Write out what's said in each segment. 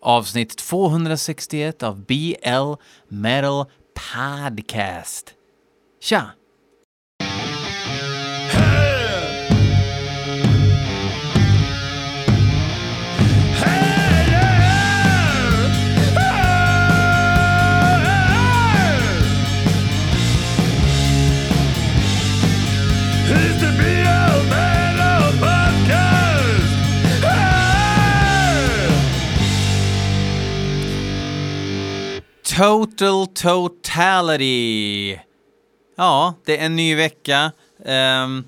avsnitt 261 av BL Metal Podcast. Tja! Total Totality. Ja, det är en ny vecka. Um,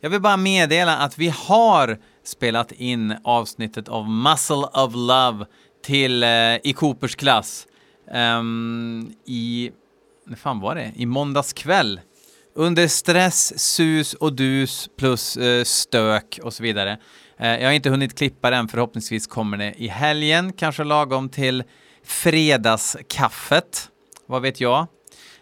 jag vill bara meddela att vi har spelat in avsnittet av Muscle of Love till uh, i Coopers klass um, i... När fan var det? I måndags kväll. Under stress, sus och dus plus uh, stök och så vidare. Uh, jag har inte hunnit klippa den, förhoppningsvis kommer det i helgen, kanske lagom till fredagskaffet. Vad vet jag?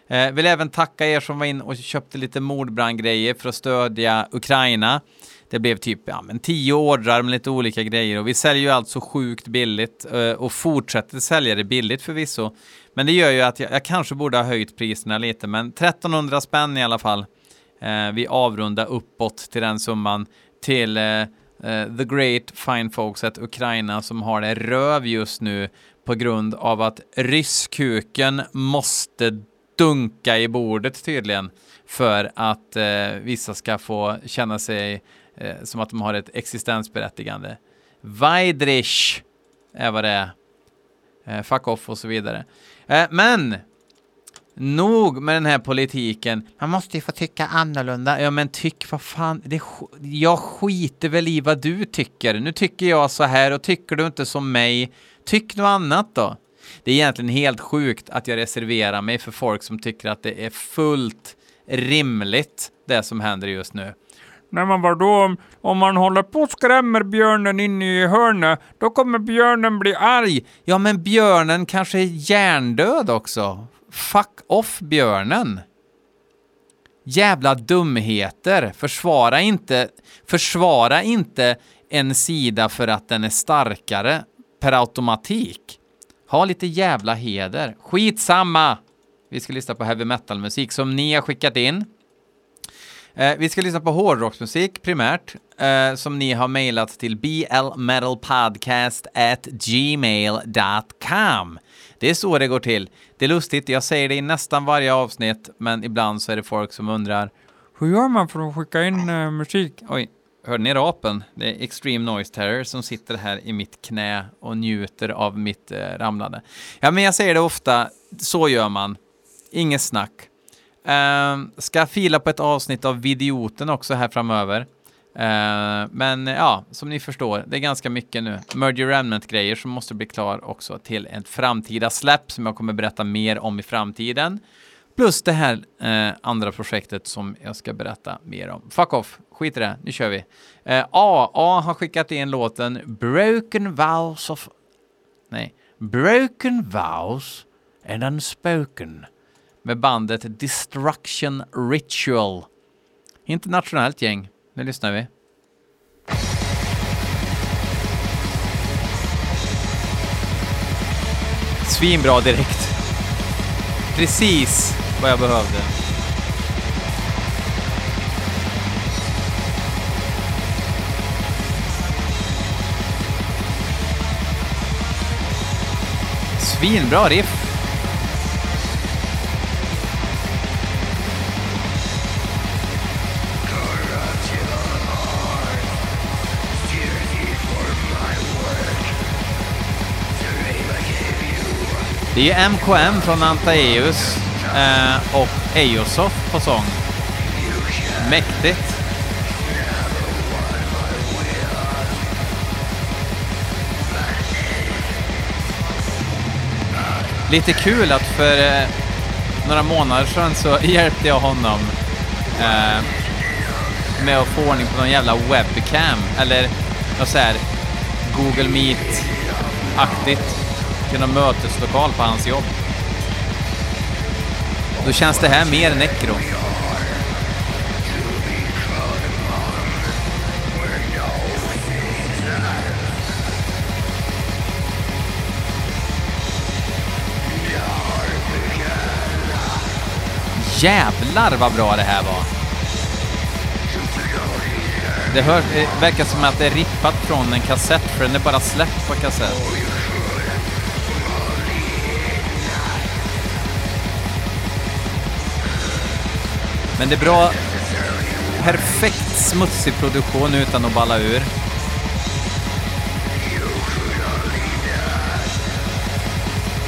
Eh, vill även tacka er som var in och köpte lite mordbrandgrejer för att stödja Ukraina. Det blev typ ja, men tio ordrar med lite olika grejer och vi säljer ju allt så sjukt billigt eh, och fortsätter sälja det billigt förvisso. Men det gör ju att jag, jag kanske borde ha höjt priserna lite, men 1300 spänn i alla fall. Eh, vi avrundar uppåt till den summan till eh, eh, the great fine folks at Ukraina som har det röv just nu på grund av att rysskuken måste dunka i bordet tydligen för att eh, vissa ska få känna sig eh, som att de har ett existensberättigande. Weidrich är vad det är. Eh, fuck off och så vidare. Eh, men Nog med den här politiken. Man måste ju få tycka annorlunda. Ja, men tyck vad fan. Det, sk- jag skiter väl i vad du tycker. Nu tycker jag så här och tycker du inte som mig, tyck något annat då. Det är egentligen helt sjukt att jag reserverar mig för folk som tycker att det är fullt rimligt, det som händer just nu. Nej men vadå, om, om man håller på och skrämmer björnen inne i hörnet, då kommer björnen bli arg. Ja, men björnen kanske är hjärndöd också. Fuck off björnen. Jävla dumheter. Försvara inte, försvara inte en sida för att den är starkare per automatik. Ha lite jävla heder. Skitsamma! Vi ska lyssna på heavy metal-musik som ni har skickat in. Eh, vi ska lyssna på hårdrocksmusik primärt, eh, som ni har mejlat till blmetalpodcastgmail.com Det är så det går till. Det är lustigt, jag säger det i nästan varje avsnitt, men ibland så är det folk som undrar Hur gör man för att skicka in eh, musik? Oj, hörde ni rapen? Det är Extreme Noise Terror som sitter här i mitt knä och njuter av mitt eh, ramlande. Ja, men jag säger det ofta, så gör man. Inget snack. Uh, ska fila på ett avsnitt av Videoten också här framöver. Eh, men ja, som ni förstår, det är ganska mycket nu. Merger Remnant-grejer som måste bli klar också till ett framtida släpp som jag kommer berätta mer om i framtiden. Plus det här eh, andra projektet som jag ska berätta mer om. Fuck off, skit i det, nu kör vi. Eh, AA har skickat in låten Broken Vows of... Nej, Broken Vows and Unspoken med bandet Destruction Ritual. Internationellt gäng. Nu lyssnar vi. Svinbra direkt. Precis vad jag behövde. Svinbra riff. Det är ju MKM från Antaeus eh, och Eosoft på sång. Mäktigt. Lite kul att för eh, några månader sedan så hjälpte jag honom eh, med att få ordning på någon jävla webcam, eller något så här Google Meet-aktigt till någon möteslokal på hans jobb. Då känns det här mer nekro. Jävlar vad bra det här var. Det, hör, det verkar som att det är rippat från en kassett, för den är bara släppt på kassett. Men det är bra, perfekt smutsig produktion utan att balla ur.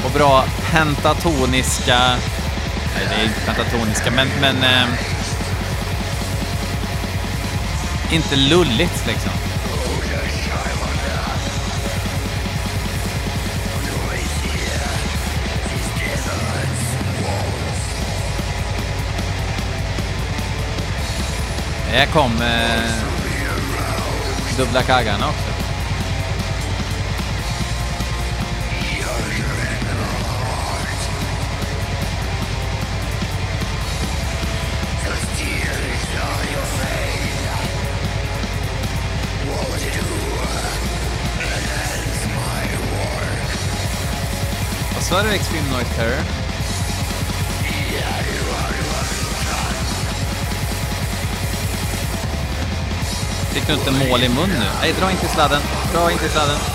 Och bra pentatoniska... Nej, det är inte pentatoniska, men... men eh, inte lulligt liksom. Här kom eh, dubbla kaggarna också. Vad Extreme Noise Terror? Fick du inte mål i mun nu? Nej, dra inte i sladden. Dra inte i sladden.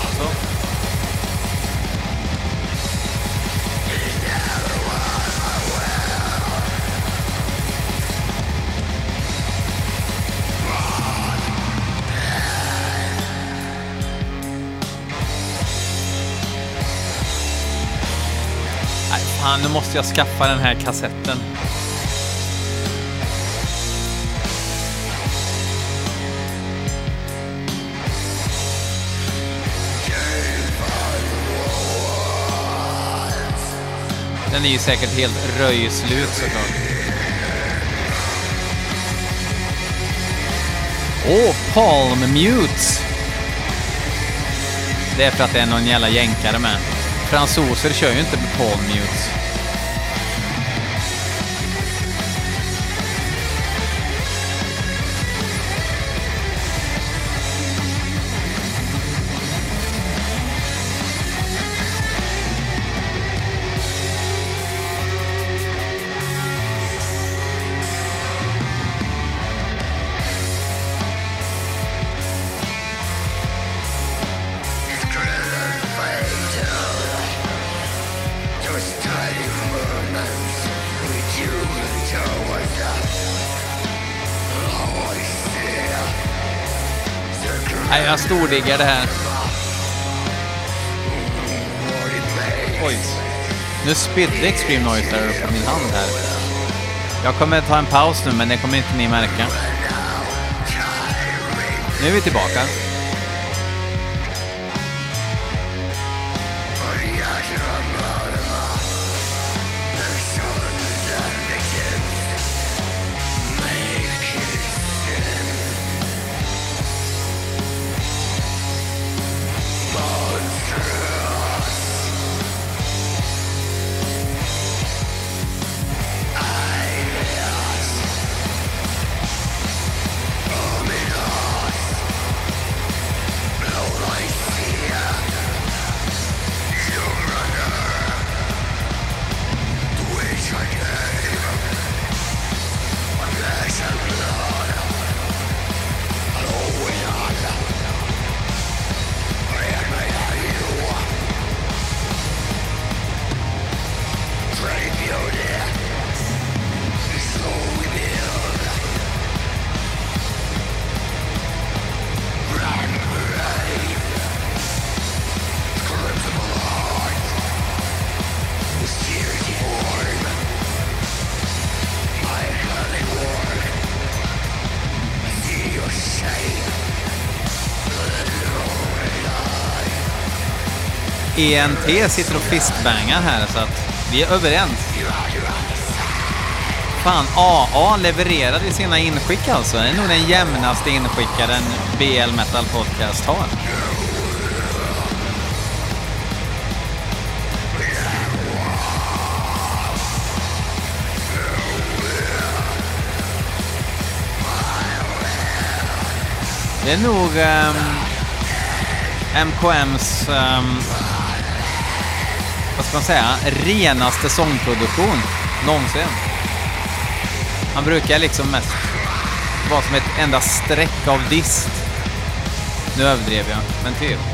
Fan, nu måste jag skaffa den här kassetten. Den är ju säkert helt röjslut såklart. Åh, oh, Palm Mutes! Det är för att det är någon jävla jänkare med. Fransoser kör ju inte med Palm Mutes. Nej, jag stordiggar det här. Oj. Nu spydde Extreme Noise där på min hand här. Jag kommer ta en paus nu, men det kommer inte ni märka. Nu är vi tillbaka. ENT sitter och fistbangar här så att vi är överens. Fan, AA levererar i sina inskick alltså. Det är nog den jämnaste inskickaren BL Metal Podcast har. Det är nog ehm, um, MKMs, um, ehm, vad ska man säga, renaste sångproduktion någonsin. Han brukar liksom mest vara som ett enda streck av dist. Nu överdrev jag, men typ.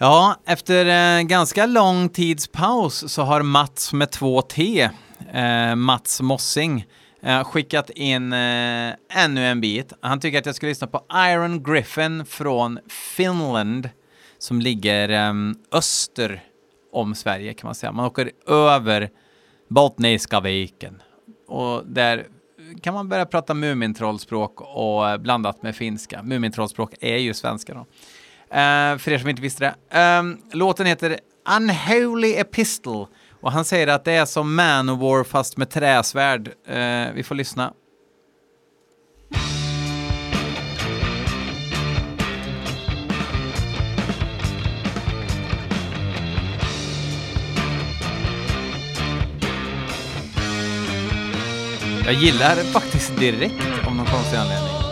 Ja, efter en ganska lång tids paus så har Mats med två T, eh, Mats Mossing, eh, skickat in eh, ännu en bit. Han tycker att jag ska lyssna på Iron Griffin från Finland som ligger eh, öster om Sverige kan man säga. Man åker över Bottniska viken och där kan man börja prata Mumintrollspråk och eh, blandat med finska. Mumintrollspråk är ju svenska då. Eh, för er som inte visste det. Ehm, låten heter Unholy Epistle och han säger att det är som Manowar fast med träsvärd. Eh, vi får lyssna. Jag gillar det faktiskt direkt av någon konstig anledning.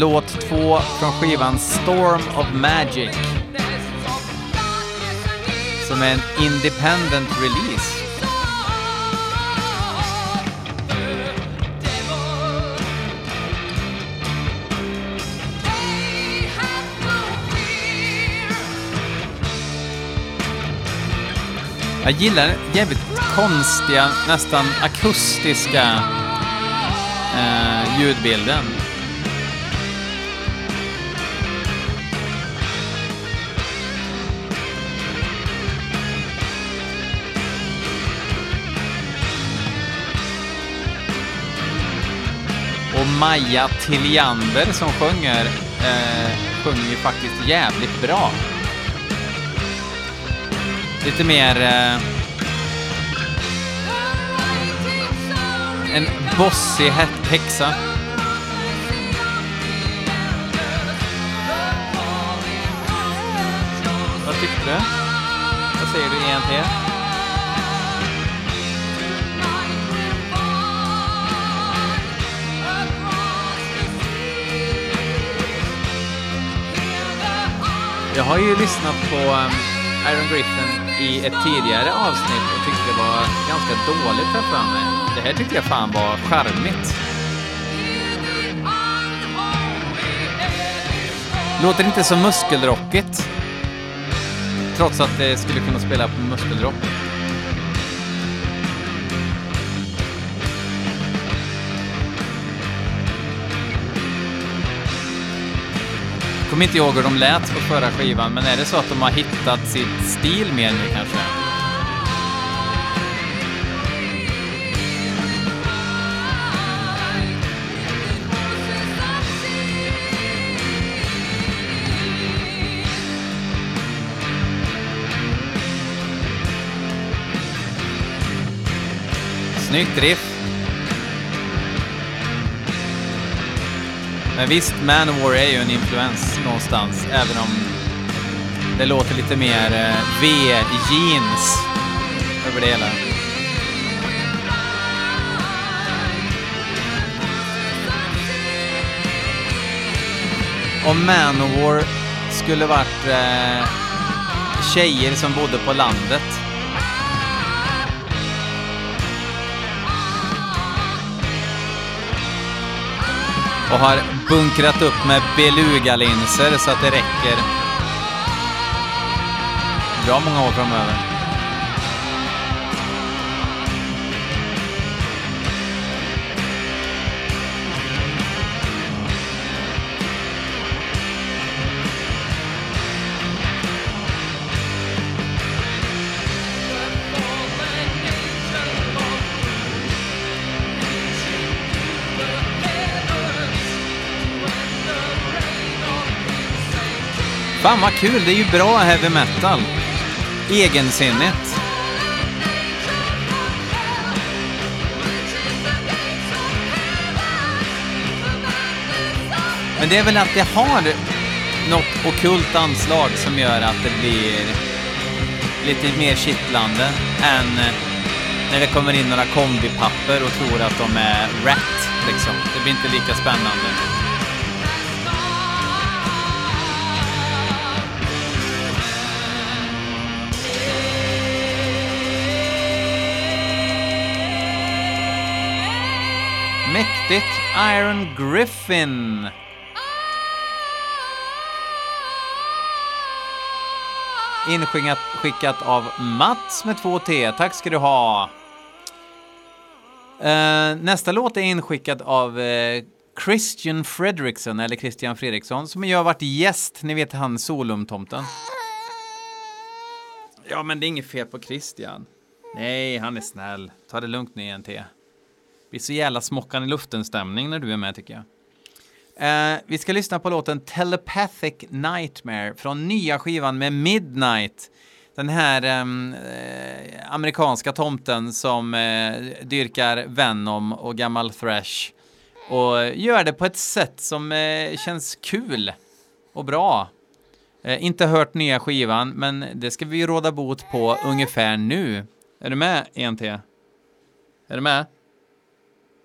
Låt två från skivan Storm of Magic som är en independent release. Jag gillar den jävligt konstiga, nästan akustiska eh, ljudbilden. Maja Tilliander som sjunger, eh, sjunger ju faktiskt jävligt bra. Lite mer... Eh, en bossig häxa. Vad tyckte du? Vad säger du ENT? Jag har ju lyssnat på ehm, Iron Griffin i ett tidigare avsnitt och tyckte det var ganska dåligt här för mig. Det här tyckte jag fan var charmigt. Låter inte så muskelrockigt. Trots att det skulle kunna spela på muskelrock. Kommer inte ihåg hur de lät på förra skivan, men är det så att de har hittat sitt stil mer nu kanske? Snyggt riff. Men visst, Manowar är ju en influens någonstans, även om det låter lite mer eh, V-jeans över det hela. Om Manowar skulle varit eh, tjejer som bodde på landet och har bunkrat upp med belugalinser så att det räcker bra många år framöver. Fan vad kul, det är ju bra heavy metal. Egensinnigt. Men det är väl att det har något okult anslag som gör att det blir lite mer kittlande än eh, när det kommer in några kombipapper och tror att de är rätt, liksom. Det blir inte lika spännande. Iron Griffin! Inskickat skickat av Mats med två T. Tack ska du ha. Eh, nästa låt är inskickad av eh, Christian Fredriksson, eller Christian Fredriksson, som ju har varit gäst, ni vet han Solumtomten. Ja, men det är inget fel på Christian. Nej, han är snäll. Ta det lugnt nu, NT. Det blir så jävla smockan i luften-stämning när du är med, tycker jag. Eh, vi ska lyssna på låten Telepathic Nightmare från nya skivan med Midnight. Den här ehm, eh, amerikanska tomten som eh, dyrkar Venom och gammal Thrash. Och gör det på ett sätt som eh, känns kul och bra. Eh, inte hört nya skivan, men det ska vi råda bot på ungefär nu. Är du med, ENT? Är du med?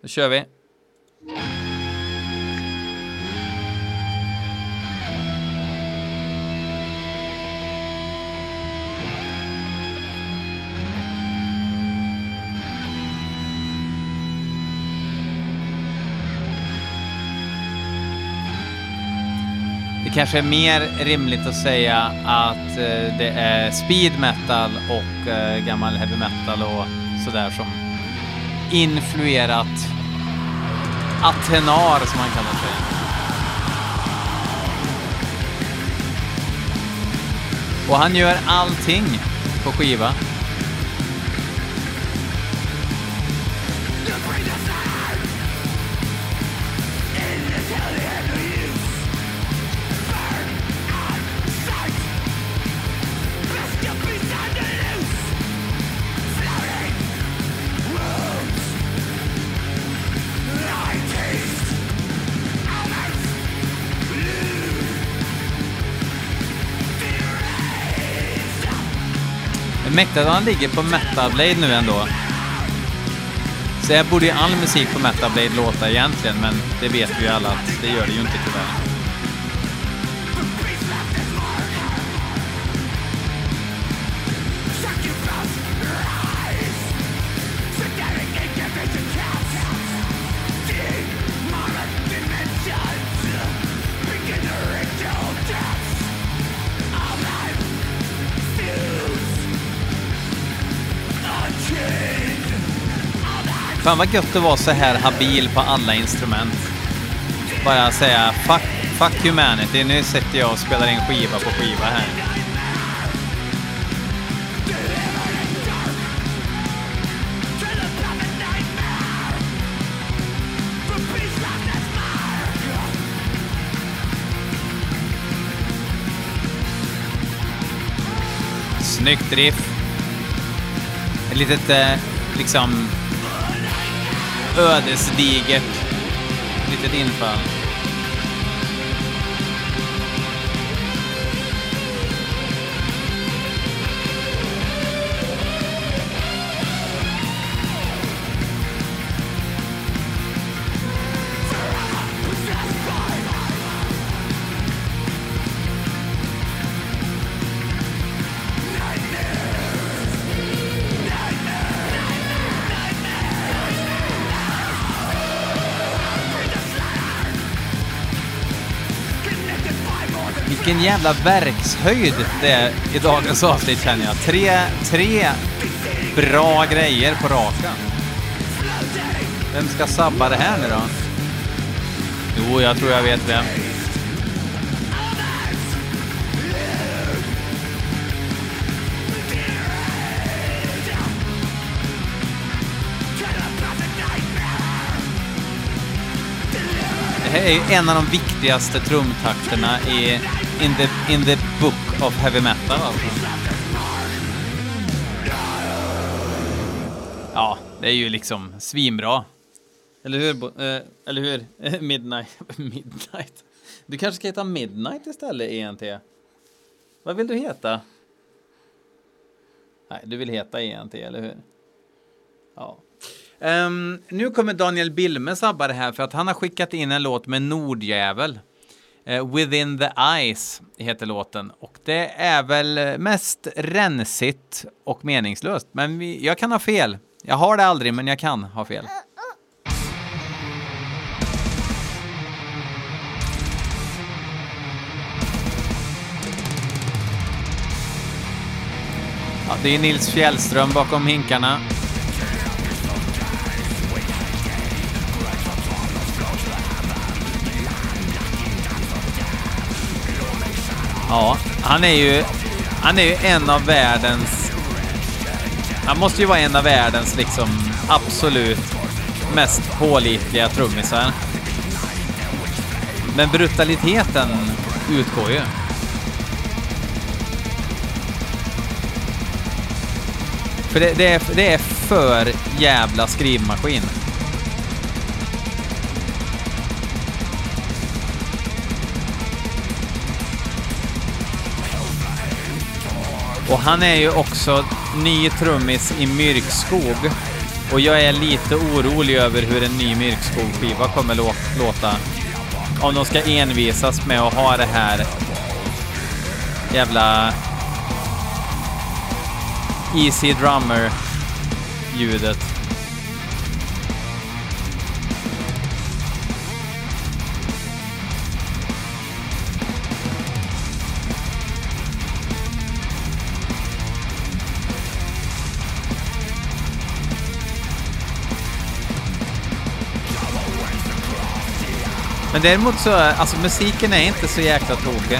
Då kör vi. Det kanske är mer rimligt att säga att eh, det är speed metal och eh, gammal heavy metal och sådär som influerat Atenar som han kallar sig. Och han gör allting på skiva. Mäktigt att han ligger på Metal Blade nu ändå. Så här borde ju all musik på Metal Blade låta egentligen, men det vet vi ju alla att det gör det ju inte tyvärr. Fan vad gött det var så här habil på alla instrument. Bara säga fuck, fuck humanity, nu sitter jag och spelar in skiva på skiva här. Snyggt riff. Ett litet, eh, liksom, ödesdigert litet infall. Vilken jävla verkshöjd det är i dagens avsnitt känner jag. Tre, tre bra grejer på raken. Vem ska sabba det här nu då? Jo, jag tror jag vet vem. Det här är ju en av de viktigaste trumtakterna i in the, in the book of heavy metal. Alltså. Ja, det är ju liksom svinbra. Eller hur? Bo- eh, eller hur? Midnight. Midnight. Du kanske ska heta Midnight istället, ENT? Vad vill du heta? Nej, du vill heta ENT, eller hur? Ja. Um, nu kommer Daniel Bilme sabba det här för att han har skickat in en låt med Nordjävel. Eh, Within the Eyes heter låten och det är väl mest rensigt och meningslöst. Men vi, jag kan ha fel. Jag har det aldrig, men jag kan ha fel. Ja, det är Nils Fjällström bakom hinkarna. Ja, han är ju, han är ju en av världens... Han måste ju vara en av världens liksom absolut mest pålitliga trummisar. Men brutaliteten utgår ju. För det, det, är, det är för jävla skrivmaskin. Och han är ju också ny trummis i Myrkskog. Och jag är lite orolig över hur en ny Myrkskog-skiva kommer lå låta. Om de ska envisas med att ha det här jävla Easy Drummer-ljudet. Men däremot så, alltså musiken är inte så jäkla tokig.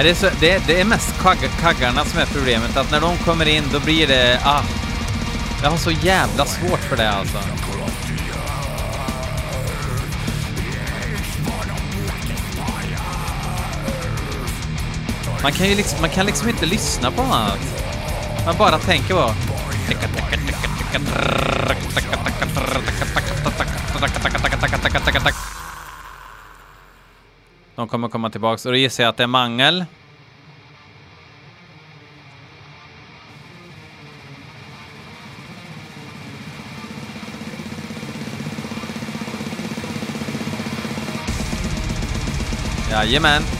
Nej, Det är, så, det, det är mest kagg, kaggarna som är problemet, att när de kommer in då blir det... Ah, jag har så jävla svårt för det alltså. Man kan ju liksom, man kan liksom inte lyssna på något annat. Man bara tänker på... De kommer komma tillbaks och då gissar jag att det är mangel. Jajamän.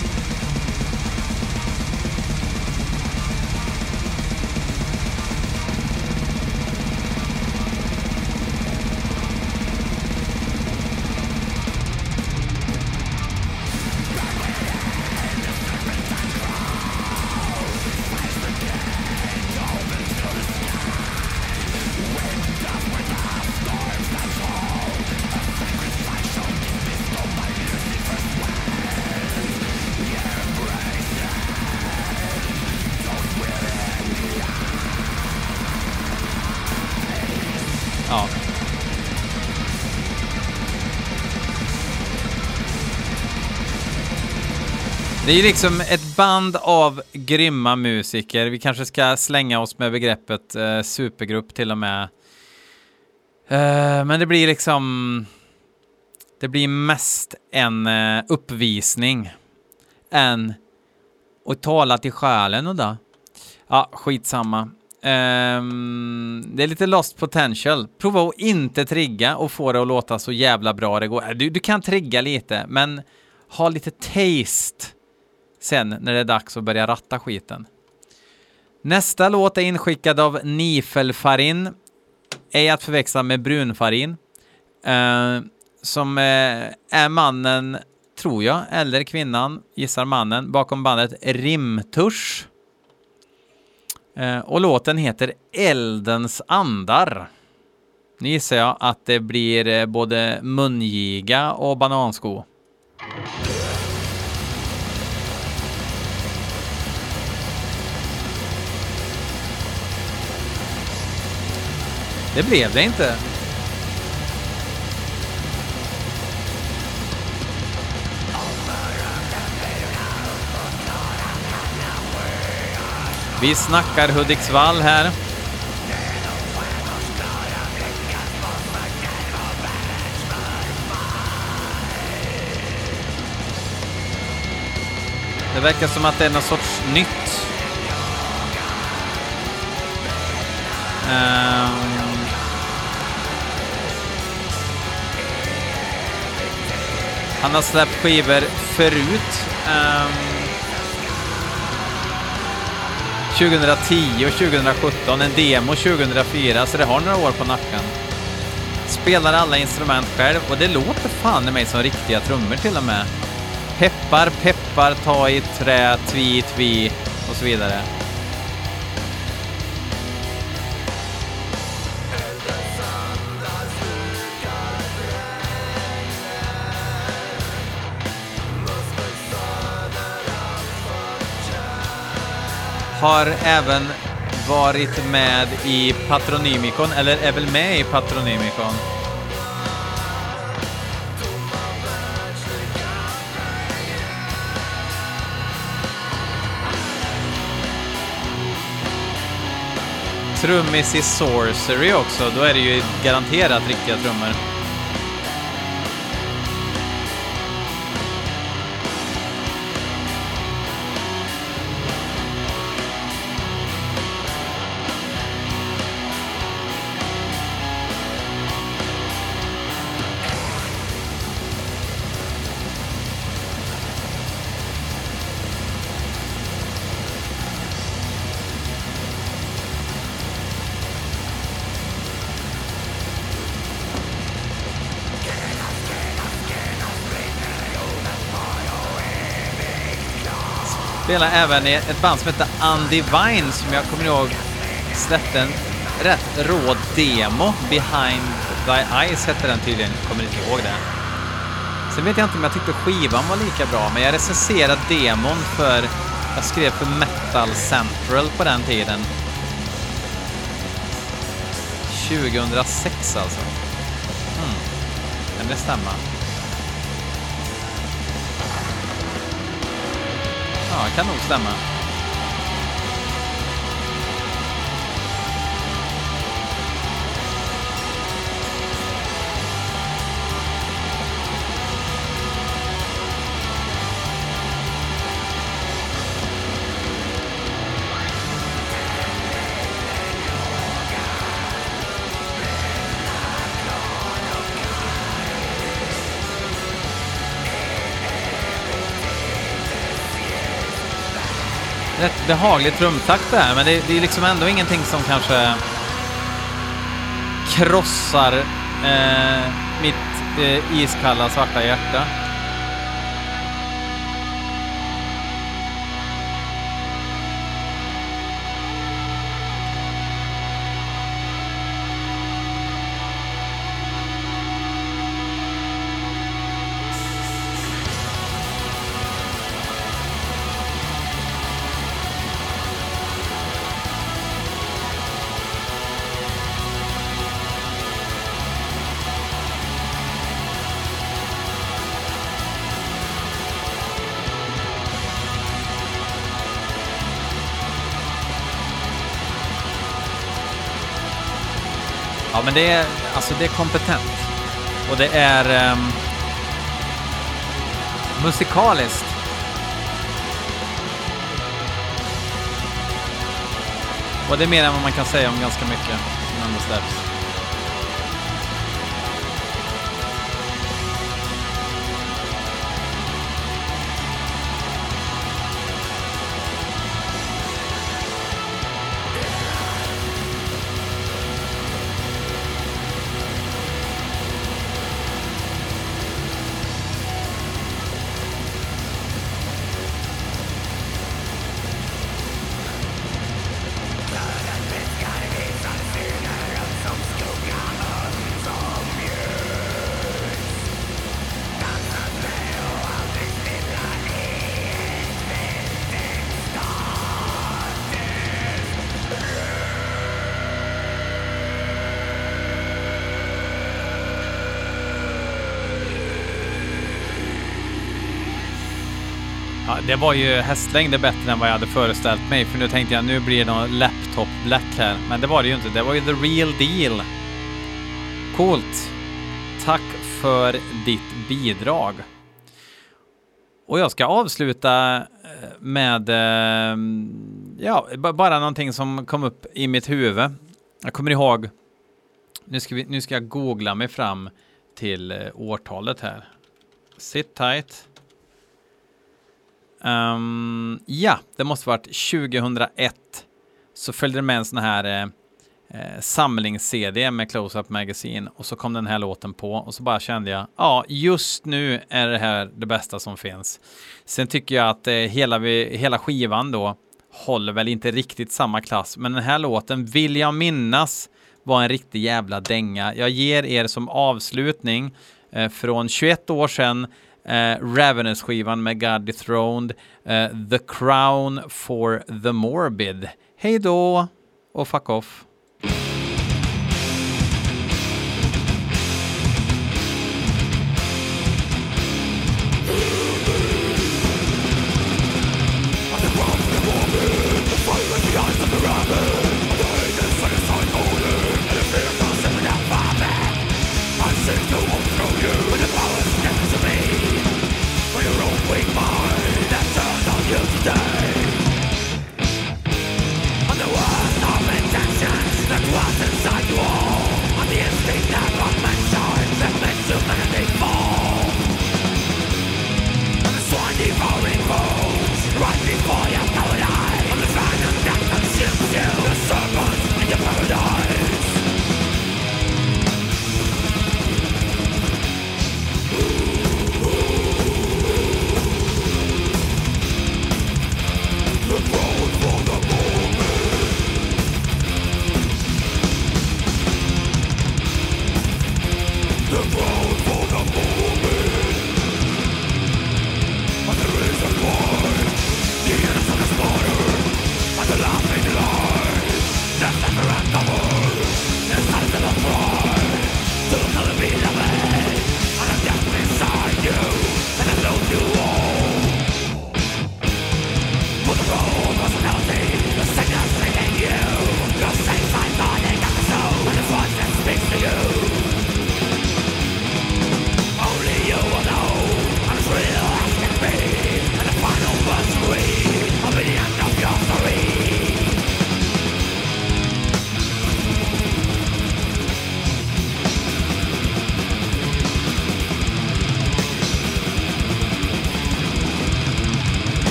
Det är ju liksom ett band av grymma musiker. Vi kanske ska slänga oss med begreppet eh, supergrupp till och med. Eh, men det blir liksom... Det blir mest en eh, uppvisning än att tala till själen och då. Ja, skitsamma. Um, det är lite lost potential. Prova att inte trigga och få det att låta så jävla bra det går. Du, du kan trigga lite, men ha lite taste sen när det är dags att börja ratta skiten. Nästa låt är inskickad av Nifelfarin. ej att förväxla med Brunfarin. Eh, som eh, är mannen, tror jag, eller kvinnan, gissar mannen, bakom bandet Rimtusch. Eh, och låten heter Eldens andar. Nu gissar jag att det blir eh, både mungiga och banansko. Det blev det inte. Vi snackar Hudiksvall här. Det verkar som att det är någon sorts nytt. Ehm. Han har släppt skivor förut. Um, 2010 och 2017, en demo 2004, så det har några år på nacken. Spelar alla instrument själv och det låter fan i mig som riktiga trummor till och med. Peppar, peppar, ta i trä, tvi, tvi och så vidare. Har även varit med i Patronymikon, eller är väl med i Patronymikon. Trummis i Sorcery också, då är det ju garanterat riktiga trummor. Spelar även i ett band som heter Undivine som jag kommer ihåg släppte en rätt rå demo. Behind Thy Eyes hette den tydligen, kommer inte ihåg det. Sen vet jag inte om jag tyckte skivan var lika bra, men jag recenserade demon för, jag skrev för Metal Central på den tiden. 2006 alltså. Hmm. Kan det stämma? Ja, kan nog stämma. Behaglig trumtakt det här, men det, det är liksom ändå ingenting som kanske krossar eh, mitt eh, iskalla svarta hjärta. Men det är, alltså det är kompetent. Och det är um, musikaliskt. Och det är mer än vad man kan säga om ganska mycket som ändå släpps. Det var ju hästlängder bättre än vad jag hade föreställt mig, för nu tänkte jag nu blir det någon laptop black här. Men det var det ju inte, det var ju the real deal. Coolt. Tack för ditt bidrag. Och jag ska avsluta eh, med eh, ja, bara någonting som kom upp i mitt huvud. Jag kommer ihåg, nu ska, vi, nu ska jag googla mig fram till eh, årtalet här. Sit tight. Um, ja, det måste varit 2001. Så följde det med en sån här eh, eh samlings-CD med Close-Up Magazine och så kom den här låten på och så bara kände jag, ja, just nu är det här det bästa som finns. Sen tycker jag att eh, hela, hela skivan då håller väl inte riktigt samma klass, men den här låten vill jag minnas var en riktig jävla dänga. Jag ger er som avslutning eh, från 21 år sedan Uh, Ravenous-skivan med God Dethroned, uh, The Crown for the Morbid. Hej då och fuck off.